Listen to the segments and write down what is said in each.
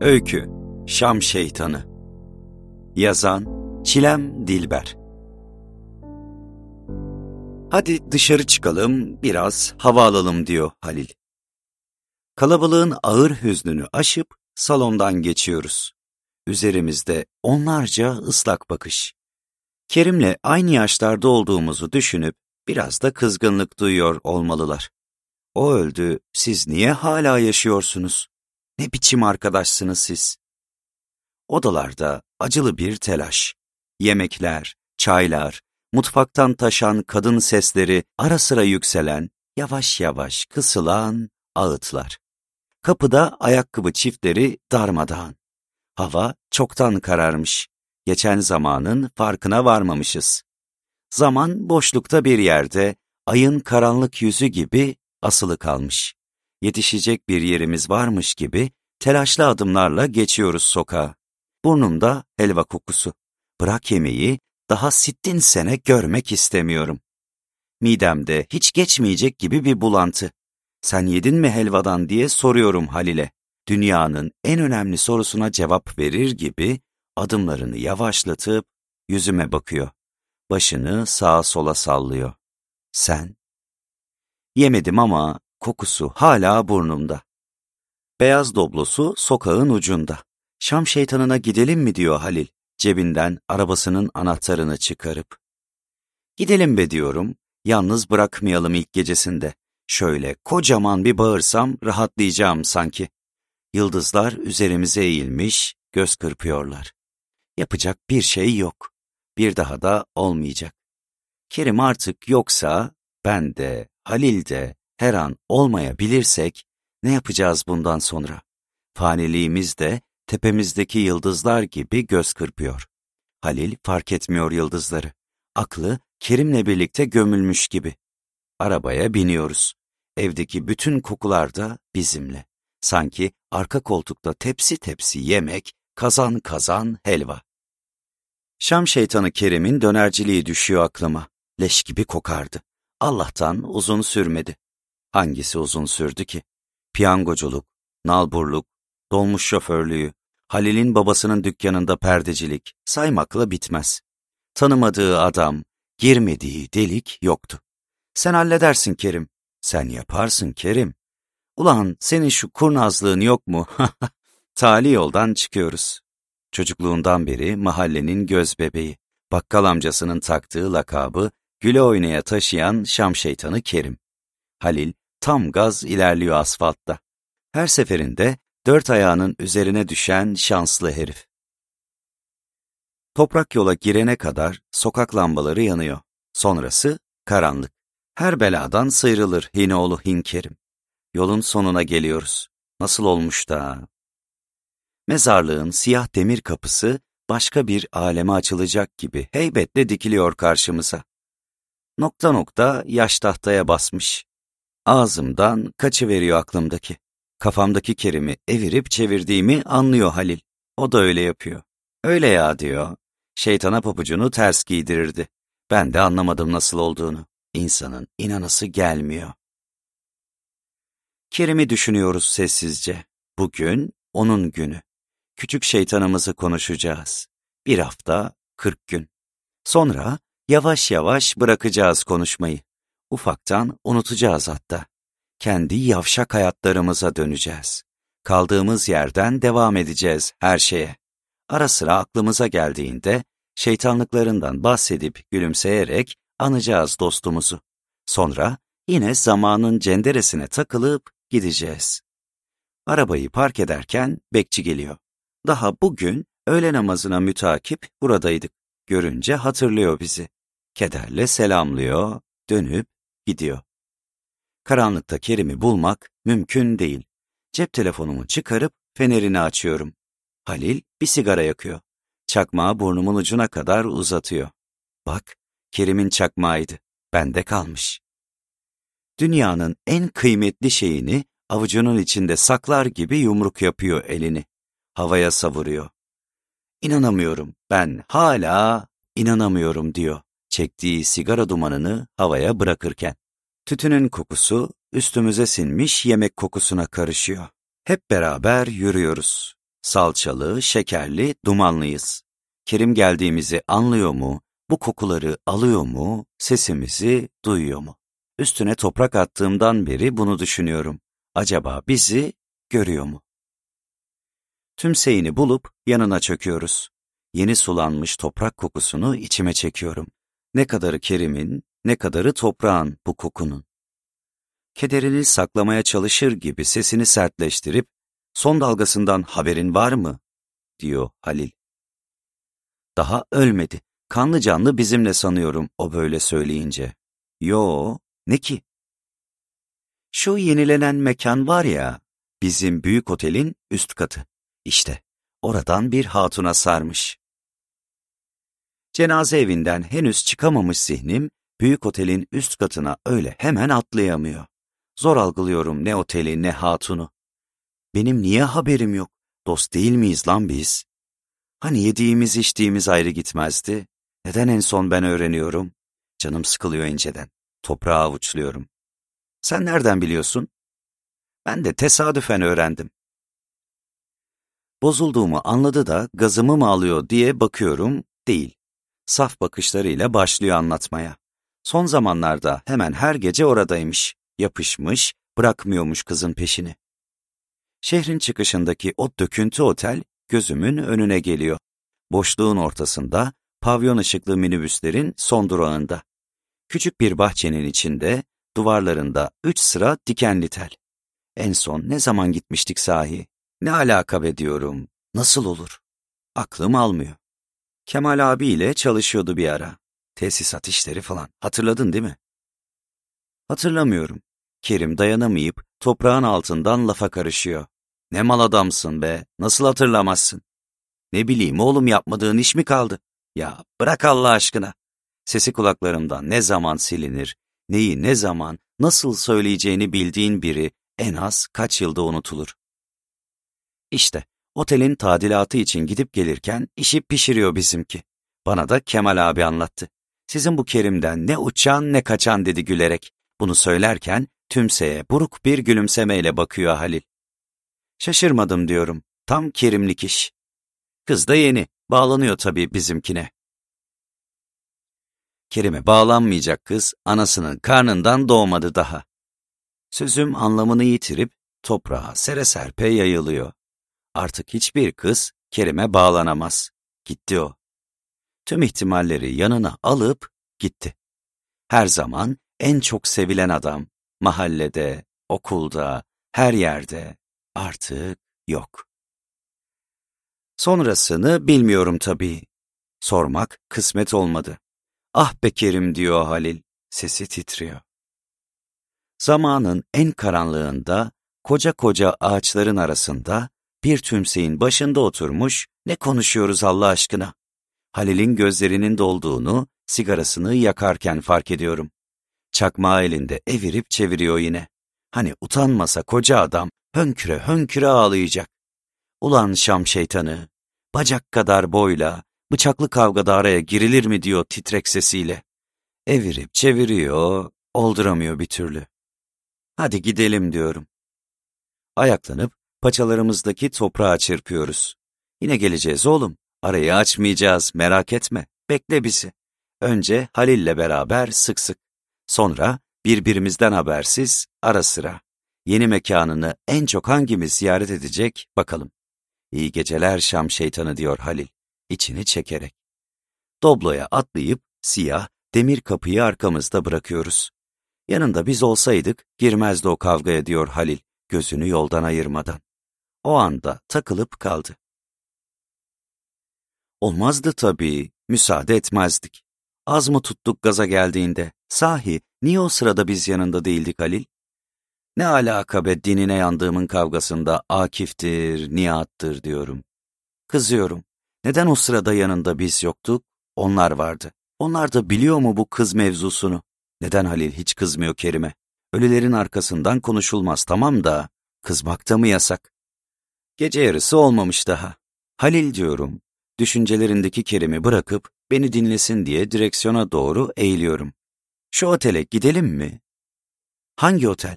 Öykü Şam Şeytanı Yazan Çilem Dilber Hadi dışarı çıkalım, biraz hava alalım diyor Halil. Kalabalığın ağır hüznünü aşıp salondan geçiyoruz. Üzerimizde onlarca ıslak bakış. Kerim'le aynı yaşlarda olduğumuzu düşünüp biraz da kızgınlık duyuyor olmalılar. O öldü, siz niye hala yaşıyorsunuz? Ne biçim arkadaşsınız siz? Odalarda acılı bir telaş. Yemekler, çaylar, mutfaktan taşan kadın sesleri ara sıra yükselen, yavaş yavaş kısılan ağıtlar. Kapıda ayakkabı çiftleri darmadağın. Hava çoktan kararmış. Geçen zamanın farkına varmamışız. Zaman boşlukta bir yerde, ayın karanlık yüzü gibi asılı kalmış yetişecek bir yerimiz varmış gibi telaşlı adımlarla geçiyoruz sokağa. Burnumda helva kokusu. Bırak yemeği, daha sittin sene görmek istemiyorum. Midemde hiç geçmeyecek gibi bir bulantı. Sen yedin mi helvadan diye soruyorum Halil'e. Dünyanın en önemli sorusuna cevap verir gibi adımlarını yavaşlatıp yüzüme bakıyor. Başını sağa sola sallıyor. Sen? Yemedim ama Kokusu hala burnumda. Beyaz doblosu sokağın ucunda. Şam şeytanına gidelim mi diyor Halil, cebinden arabasının anahtarını çıkarıp. Gidelim be diyorum, yalnız bırakmayalım ilk gecesinde. Şöyle kocaman bir bağırsam rahatlayacağım sanki. Yıldızlar üzerimize eğilmiş, göz kırpıyorlar. Yapacak bir şey yok. Bir daha da olmayacak. Kerim artık yoksa ben de, Halil de, her an olmayabilirsek ne yapacağız bundan sonra? Faniliğimiz de tepemizdeki yıldızlar gibi göz kırpıyor. Halil fark etmiyor yıldızları. Aklı Kerim'le birlikte gömülmüş gibi. Arabaya biniyoruz. Evdeki bütün kokular da bizimle. Sanki arka koltukta tepsi tepsi yemek, kazan kazan helva. Şam şeytanı Kerim'in dönerciliği düşüyor aklıma. Leş gibi kokardı. Allah'tan uzun sürmedi. Hangisi uzun sürdü ki? Piyangoculuk, nalburluk, dolmuş şoförlüğü, Halil'in babasının dükkanında perdecilik saymakla bitmez. Tanımadığı adam, girmediği delik yoktu. Sen halledersin Kerim. Sen yaparsın Kerim. Ulan senin şu kurnazlığın yok mu? Tali yoldan çıkıyoruz. Çocukluğundan beri mahallenin göz bebeği, bakkal amcasının taktığı lakabı güle oynaya taşıyan Şam şeytanı Kerim. Halil tam gaz ilerliyor asfaltta. Her seferinde dört ayağının üzerine düşen şanslı herif. Toprak yola girene kadar sokak lambaları yanıyor. Sonrası karanlık. Her beladan sıyrılır Hinoğlu Hinkerim. Yolun sonuna geliyoruz. Nasıl olmuş da? Mezarlığın siyah demir kapısı başka bir aleme açılacak gibi heybetle dikiliyor karşımıza. Nokta nokta yaş tahtaya basmış. Ağzımdan kaçıveriyor aklımdaki. Kafamdaki Kerim'i evirip çevirdiğimi anlıyor Halil. O da öyle yapıyor. Öyle ya diyor. Şeytana papucunu ters giydirirdi. Ben de anlamadım nasıl olduğunu. İnsanın inanası gelmiyor. Kerim'i düşünüyoruz sessizce. Bugün onun günü. Küçük şeytanımızı konuşacağız. Bir hafta, kırk gün. Sonra yavaş yavaş bırakacağız konuşmayı. Ufaktan unutacağız hatta. Kendi yavşak hayatlarımıza döneceğiz. Kaldığımız yerden devam edeceğiz her şeye. Ara sıra aklımıza geldiğinde şeytanlıklarından bahsedip gülümseyerek anacağız dostumuzu. Sonra yine zamanın cenderesine takılıp gideceğiz. Arabayı park ederken bekçi geliyor. Daha bugün öğle namazına mütakip buradaydık. Görünce hatırlıyor bizi. Kederle selamlıyor, dönüp gidiyor. Karanlıkta Kerim'i bulmak mümkün değil. Cep telefonumu çıkarıp fenerini açıyorum. Halil bir sigara yakıyor. Çakmağı burnumun ucuna kadar uzatıyor. Bak, Kerim'in çakmağıydı. Bende kalmış. Dünyanın en kıymetli şeyini avucunun içinde saklar gibi yumruk yapıyor elini. Havaya savuruyor. İnanamıyorum, ben hala inanamıyorum diyor çektiği sigara dumanını havaya bırakırken. Tütünün kokusu üstümüze sinmiş yemek kokusuna karışıyor. Hep beraber yürüyoruz. Salçalı, şekerli, dumanlıyız. Kerim geldiğimizi anlıyor mu? Bu kokuları alıyor mu? Sesimizi duyuyor mu? Üstüne toprak attığımdan beri bunu düşünüyorum. Acaba bizi görüyor mu? Tümseyini bulup yanına çöküyoruz. Yeni sulanmış toprak kokusunu içime çekiyorum. Ne kadarı Kerim'in, ne kadarı toprağın bu kokunun. Kederini saklamaya çalışır gibi sesini sertleştirip, son dalgasından haberin var mı? diyor Halil. Daha ölmedi. Kanlı canlı bizimle sanıyorum o böyle söyleyince. Yo, ne ki? Şu yenilenen mekan var ya, bizim büyük otelin üst katı. İşte, oradan bir hatuna sarmış. Cenaze evinden henüz çıkamamış zihnim, büyük otelin üst katına öyle hemen atlayamıyor. Zor algılıyorum ne oteli ne hatunu. Benim niye haberim yok? Dost değil miyiz lan biz? Hani yediğimiz içtiğimiz ayrı gitmezdi? Neden en son ben öğreniyorum? Canım sıkılıyor inceden. Toprağı avuçluyorum. Sen nereden biliyorsun? Ben de tesadüfen öğrendim. Bozulduğumu anladı da gazımı mı alıyor diye bakıyorum, değil. Saf bakışlarıyla başlıyor anlatmaya. Son zamanlarda hemen her gece oradaymış, yapışmış, bırakmıyormuş kızın peşini. Şehrin çıkışındaki o döküntü otel gözümün önüne geliyor. Boşluğun ortasında, pavyon ışıklı minibüslerin son durağında. Küçük bir bahçenin içinde, duvarlarında üç sıra dikenli tel. En son ne zaman gitmiştik sahi? Ne alaka be diyorum. Nasıl olur? Aklım almıyor. Kemal abiyle çalışıyordu bir ara. Tesisat işleri falan. Hatırladın değil mi? Hatırlamıyorum. Kerim dayanamayıp toprağın altından lafa karışıyor. Ne mal adamsın be, nasıl hatırlamazsın? Ne bileyim oğlum yapmadığın iş mi kaldı? Ya bırak Allah aşkına. Sesi kulaklarımdan ne zaman silinir, neyi ne zaman, nasıl söyleyeceğini bildiğin biri en az kaç yılda unutulur. İşte otelin tadilatı için gidip gelirken işi pişiriyor bizimki. Bana da Kemal abi anlattı. Sizin bu Kerim'den ne uçan ne kaçan dedi gülerek. Bunu söylerken tümseye buruk bir gülümsemeyle bakıyor Halil. Şaşırmadım diyorum. Tam Kerimlik iş. Kız da yeni. Bağlanıyor tabii bizimkine. Kerim'e bağlanmayacak kız anasının karnından doğmadı daha. Sözüm anlamını yitirip toprağa sere serpe yayılıyor. Artık hiçbir kız Kerim'e bağlanamaz. Gitti o. Tüm ihtimalleri yanına alıp gitti. Her zaman en çok sevilen adam, mahallede, okulda, her yerde artık yok. Sonrasını bilmiyorum tabii. Sormak kısmet olmadı. Ah be Kerim diyor Halil, sesi titriyor. Zamanın en karanlığında, koca koca ağaçların arasında, bir tümseyin başında oturmuş, ne konuşuyoruz Allah aşkına? Halil'in gözlerinin dolduğunu, sigarasını yakarken fark ediyorum. Çakmağı elinde evirip çeviriyor yine. Hani utanmasa koca adam hönküre hönküre ağlayacak. Ulan Şam şeytanı, bacak kadar boyla, bıçaklı kavgada araya girilir mi diyor titrek sesiyle. Evirip çeviriyor, olduramıyor bir türlü. Hadi gidelim diyorum. Ayaklanıp paçalarımızdaki toprağa çırpıyoruz. Yine geleceğiz oğlum. Arayı açmayacağız, merak etme. Bekle bizi. Önce Halil'le beraber sık sık. Sonra birbirimizden habersiz ara sıra. Yeni mekanını en çok hangimiz ziyaret edecek bakalım. İyi geceler Şam şeytanı diyor Halil, içini çekerek. Dobloya atlayıp siyah, demir kapıyı arkamızda bırakıyoruz. Yanında biz olsaydık girmezdi o kavgaya diyor Halil, gözünü yoldan ayırmadan. O anda takılıp kaldı. Olmazdı tabii, müsaade etmezdik. Az mı tuttuk gaza geldiğinde? Sahi, niye o sırada biz yanında değildik Halil? Ne alaka be dinine yandığımın kavgasında Akif'tir, Nihat'tır diyorum. Kızıyorum. Neden o sırada yanında biz yoktuk? Onlar vardı. Onlar da biliyor mu bu kız mevzusunu? Neden Halil hiç kızmıyor Kerim'e? Ölülerin arkasından konuşulmaz tamam da, kızmak da mı yasak? Gece yarısı olmamış daha. Halil diyorum, düşüncelerindeki Kerim'i bırakıp beni dinlesin diye direksiyona doğru eğiliyorum. Şu otele gidelim mi? Hangi otel?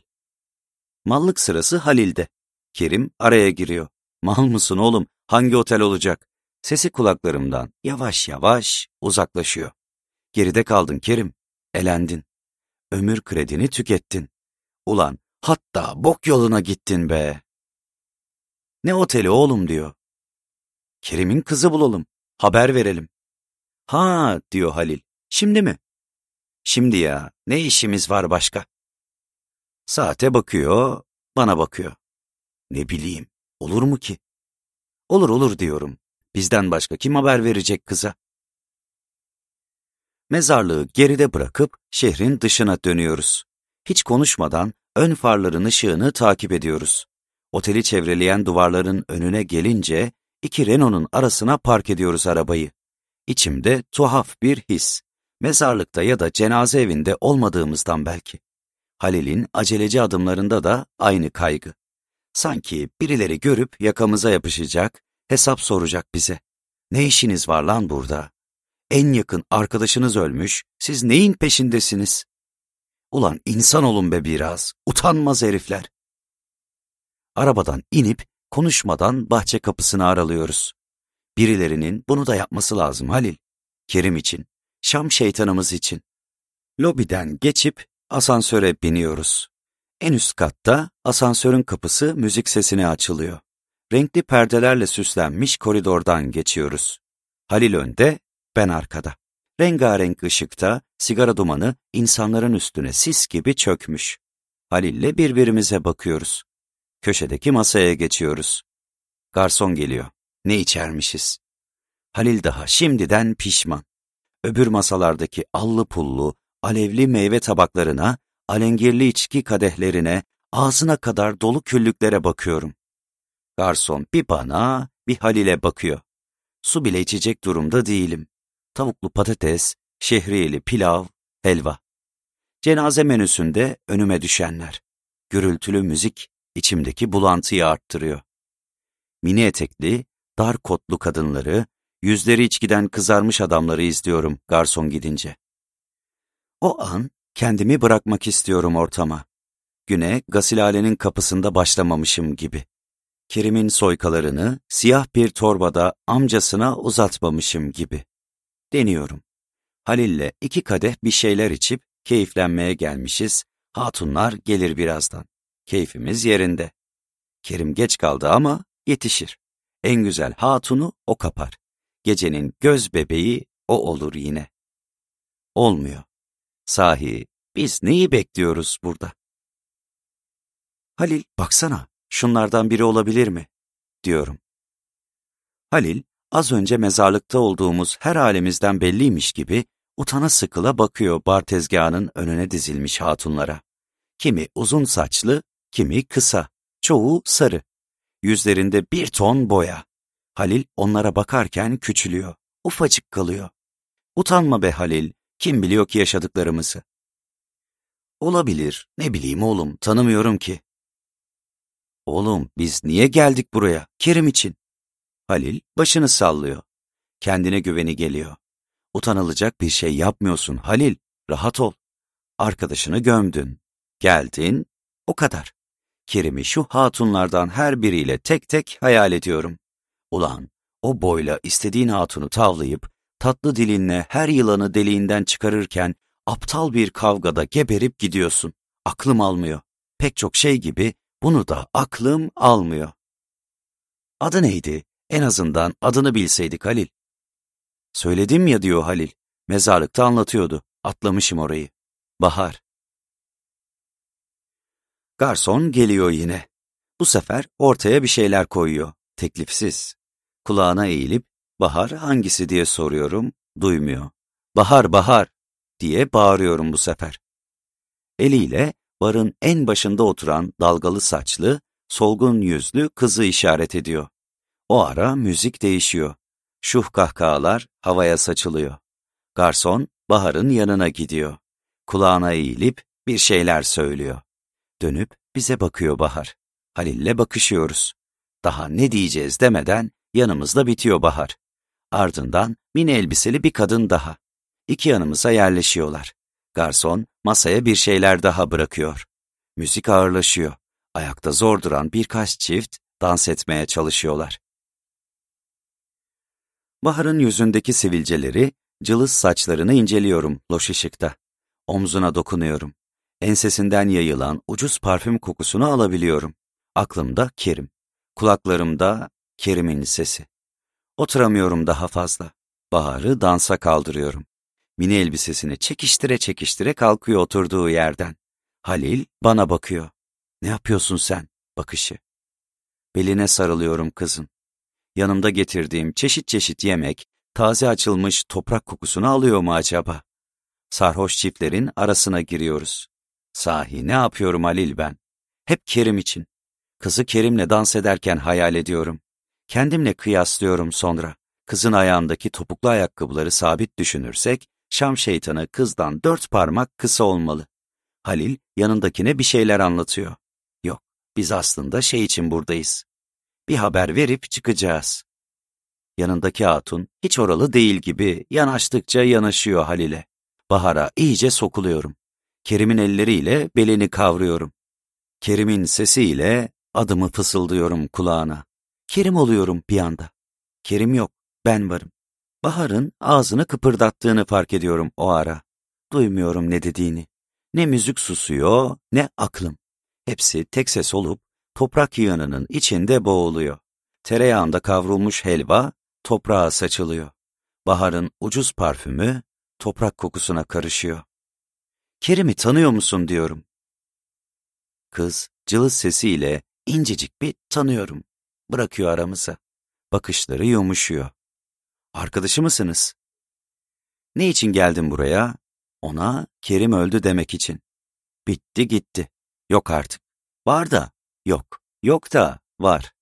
Mallık sırası Halil'de. Kerim araya giriyor. Mal mısın oğlum? Hangi otel olacak? Sesi kulaklarımdan yavaş yavaş uzaklaşıyor. Geride kaldın Kerim, elendin. Ömür kredini tükettin. Ulan hatta bok yoluna gittin be. Ne oteli oğlum diyor. Kerim'in kızı bulalım, haber verelim. Ha diyor Halil, şimdi mi? Şimdi ya, ne işimiz var başka? Saate bakıyor, bana bakıyor. Ne bileyim, olur mu ki? Olur olur diyorum. Bizden başka kim haber verecek kıza? Mezarlığı geride bırakıp şehrin dışına dönüyoruz. Hiç konuşmadan ön farların ışığını takip ediyoruz. Oteli çevreleyen duvarların önüne gelince iki Renault'un arasına park ediyoruz arabayı. İçimde tuhaf bir his. Mezarlıkta ya da cenaze evinde olmadığımızdan belki. Halil'in aceleci adımlarında da aynı kaygı. Sanki birileri görüp yakamıza yapışacak, hesap soracak bize. Ne işiniz var lan burada? En yakın arkadaşınız ölmüş, siz neyin peşindesiniz? Ulan insan olun be biraz, utanmaz herifler. Arabadan inip konuşmadan bahçe kapısını aralıyoruz. Birilerinin bunu da yapması lazım Halil. Kerim için, Şam şeytanımız için. Lobiden geçip asansöre biniyoruz. En üst katta asansörün kapısı müzik sesine açılıyor. Renkli perdelerle süslenmiş koridordan geçiyoruz. Halil önde, ben arkada. Rengarenk ışıkta sigara dumanı insanların üstüne sis gibi çökmüş. Halil'le birbirimize bakıyoruz. Köşedeki masaya geçiyoruz. Garson geliyor. Ne içermişiz? Halil daha şimdiden pişman. Öbür masalardaki allı pullu, alevli meyve tabaklarına, alengirli içki kadehlerine, ağzına kadar dolu küllüklere bakıyorum. Garson bir bana, bir Halil'e bakıyor. Su bile içecek durumda değilim. Tavuklu patates, şehriyeli pilav, helva. Cenaze menüsünde önüme düşenler. Gürültülü müzik içimdeki bulantıyı arttırıyor. Mini etekli, dar kotlu kadınları, yüzleri içkiden kızarmış adamları izliyorum garson gidince. O an kendimi bırakmak istiyorum ortama. Güne gasilhanenin kapısında başlamamışım gibi. Kerim'in soykalarını siyah bir torbada amcasına uzatmamışım gibi. Deniyorum. Halil'le iki kadeh bir şeyler içip keyiflenmeye gelmişiz. Hatunlar gelir birazdan. Keyfimiz yerinde. Kerim geç kaldı ama yetişir. En güzel hatunu o kapar. Gecenin göz bebeği o olur yine. Olmuyor. Sahi biz neyi bekliyoruz burada? Halil baksana şunlardan biri olabilir mi? diyorum. Halil az önce mezarlıkta olduğumuz her halimizden belliymiş gibi utana sıkıla bakıyor bar tezgahının önüne dizilmiş hatunlara. Kimi uzun saçlı, kimi kısa, çoğu sarı. Yüzlerinde bir ton boya. Halil onlara bakarken küçülüyor, ufacık kalıyor. Utanma be Halil, kim biliyor ki yaşadıklarımızı? Olabilir, ne bileyim oğlum, tanımıyorum ki. Oğlum, biz niye geldik buraya? Kerim için. Halil başını sallıyor. Kendine güveni geliyor. Utanılacak bir şey yapmıyorsun Halil, rahat ol. Arkadaşını gömdün. Geldin, o kadar. Kerim'i şu hatunlardan her biriyle tek tek hayal ediyorum. Ulan, o boyla istediğin hatunu tavlayıp, tatlı dilinle her yılanı deliğinden çıkarırken, aptal bir kavgada geberip gidiyorsun. Aklım almıyor. Pek çok şey gibi bunu da aklım almıyor. Adı neydi? En azından adını bilseydik Halil. Söyledim ya diyor Halil. Mezarlıkta anlatıyordu. Atlamışım orayı. Bahar. Garson geliyor yine. Bu sefer ortaya bir şeyler koyuyor. Teklifsiz. Kulağına eğilip Bahar hangisi diye soruyorum. Duymuyor. Bahar bahar diye bağırıyorum bu sefer. Eliyle barın en başında oturan dalgalı saçlı, solgun yüzlü kızı işaret ediyor. O ara müzik değişiyor. Şuh kahkahalar havaya saçılıyor. Garson Bahar'ın yanına gidiyor. Kulağına eğilip bir şeyler söylüyor. Dönüp bize bakıyor Bahar. Halil'le bakışıyoruz. Daha ne diyeceğiz demeden yanımızda bitiyor Bahar. Ardından mini elbiseli bir kadın daha. İki yanımıza yerleşiyorlar. Garson masaya bir şeyler daha bırakıyor. Müzik ağırlaşıyor. Ayakta zor duran birkaç çift dans etmeye çalışıyorlar. Bahar'ın yüzündeki sivilceleri, cılız saçlarını inceliyorum loş ışıkta. Omzuna dokunuyorum. Ensesinden yayılan ucuz parfüm kokusunu alabiliyorum. Aklımda Kerim. Kulaklarımda Kerim'in sesi. Oturamıyorum daha fazla. Bahar'ı dansa kaldırıyorum. Mini elbisesini çekiştire çekiştire kalkıyor oturduğu yerden. Halil bana bakıyor. Ne yapıyorsun sen? Bakışı. Beline sarılıyorum kızın. Yanımda getirdiğim çeşit çeşit yemek, taze açılmış toprak kokusunu alıyor mu acaba? Sarhoş çiftlerin arasına giriyoruz. Sahi ne yapıyorum Halil ben? Hep Kerim için. Kızı Kerim'le dans ederken hayal ediyorum. Kendimle kıyaslıyorum sonra. Kızın ayağındaki topuklu ayakkabıları sabit düşünürsek, Şam şeytanı kızdan dört parmak kısa olmalı. Halil yanındakine bir şeyler anlatıyor. Yok, biz aslında şey için buradayız. Bir haber verip çıkacağız. Yanındaki hatun hiç oralı değil gibi yanaştıkça yanaşıyor Halil'e. Bahar'a iyice sokuluyorum. Kerim'in elleriyle belini kavruyorum. Kerim'in sesiyle adımı fısıldıyorum kulağına. Kerim oluyorum bir anda. Kerim yok, ben varım. Bahar'ın ağzını kıpırdattığını fark ediyorum o ara. Duymuyorum ne dediğini. Ne müzik susuyor, ne aklım. Hepsi tek ses olup toprak yığınının içinde boğuluyor. Tereyağında kavrulmuş helva toprağa saçılıyor. Baharın ucuz parfümü toprak kokusuna karışıyor. Kerim'i tanıyor musun diyorum. Kız cılız sesiyle incecik bir tanıyorum. Bırakıyor aramıza. Bakışları yumuşuyor. Arkadaşı mısınız? Ne için geldin buraya? Ona Kerim öldü demek için. Bitti gitti. Yok artık. Var da yok. Yok da var.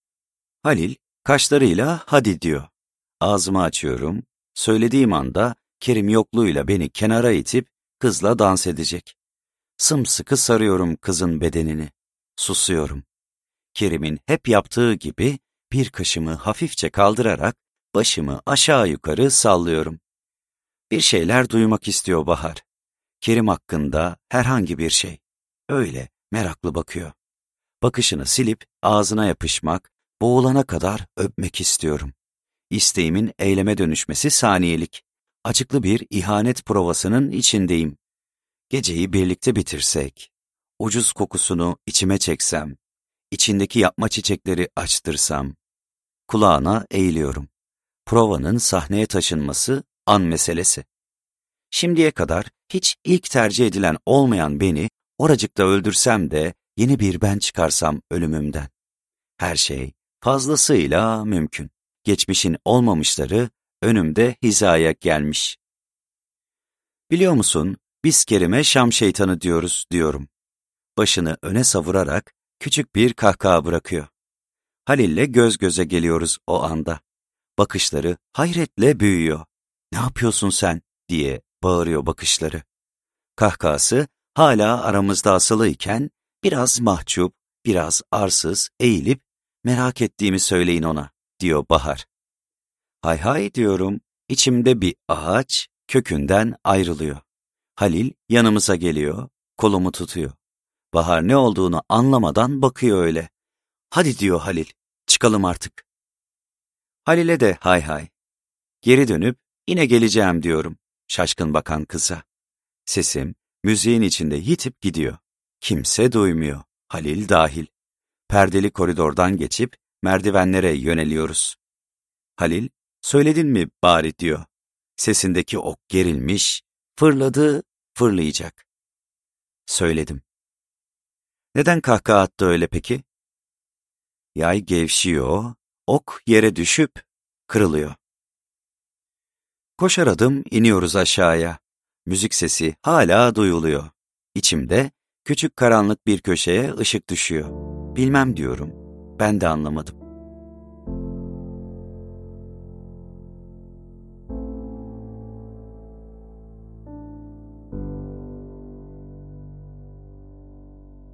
Halil kaşlarıyla hadi diyor. Ağzımı açıyorum. Söylediğim anda Kerim yokluğuyla beni kenara itip kızla dans edecek. Sımsıkı sarıyorum kızın bedenini. Susuyorum. Kerim'in hep yaptığı gibi bir kaşımı hafifçe kaldırarak başımı aşağı yukarı sallıyorum. Bir şeyler duymak istiyor Bahar. Kerim hakkında herhangi bir şey. Öyle meraklı bakıyor. Bakışını silip ağzına yapışmak, boğulana kadar öpmek istiyorum. İsteğimin eyleme dönüşmesi saniyelik. Acıklı bir ihanet provasının içindeyim. Geceyi birlikte bitirsek, ucuz kokusunu içime çeksem, içindeki yapma çiçekleri açtırsam, kulağına eğiliyorum. Provanın sahneye taşınması an meselesi. Şimdiye kadar hiç ilk tercih edilen olmayan beni oracıkta öldürsem de yeni bir ben çıkarsam ölümümden. Her şey fazlasıyla mümkün. Geçmişin olmamışları önümde hizaya gelmiş. Biliyor musun, biz Kerim'e Şam şeytanı diyoruz diyorum. Başını öne savurarak küçük bir kahkaha bırakıyor. Halil'le göz göze geliyoruz o anda. Bakışları hayretle büyüyor. Ne yapıyorsun sen diye bağırıyor bakışları. Kahkahası hala aramızda asılıyken biraz mahcup, biraz arsız eğilip merak ettiğimi söyleyin ona diyor Bahar. Hay hay diyorum, içimde bir ağaç kökünden ayrılıyor. Halil yanımıza geliyor, kolumu tutuyor. Bahar ne olduğunu anlamadan bakıyor öyle. Hadi diyor Halil, çıkalım artık. Halil'e de hay hay. Geri dönüp yine geleceğim diyorum şaşkın bakan kıza. Sesim müziğin içinde yitip gidiyor. Kimse duymuyor, Halil dahil. Perdeli koridordan geçip merdivenlere yöneliyoruz. Halil, söyledin mi bari diyor. Sesindeki ok gerilmiş, fırladı, fırlayacak. Söyledim. Neden kahkaha attı öyle peki? Yay gevşiyor, ok yere düşüp kırılıyor. Koşar adım iniyoruz aşağıya. Müzik sesi hala duyuluyor. İçimde küçük karanlık bir köşeye ışık düşüyor. Bilmem diyorum. Ben de anlamadım.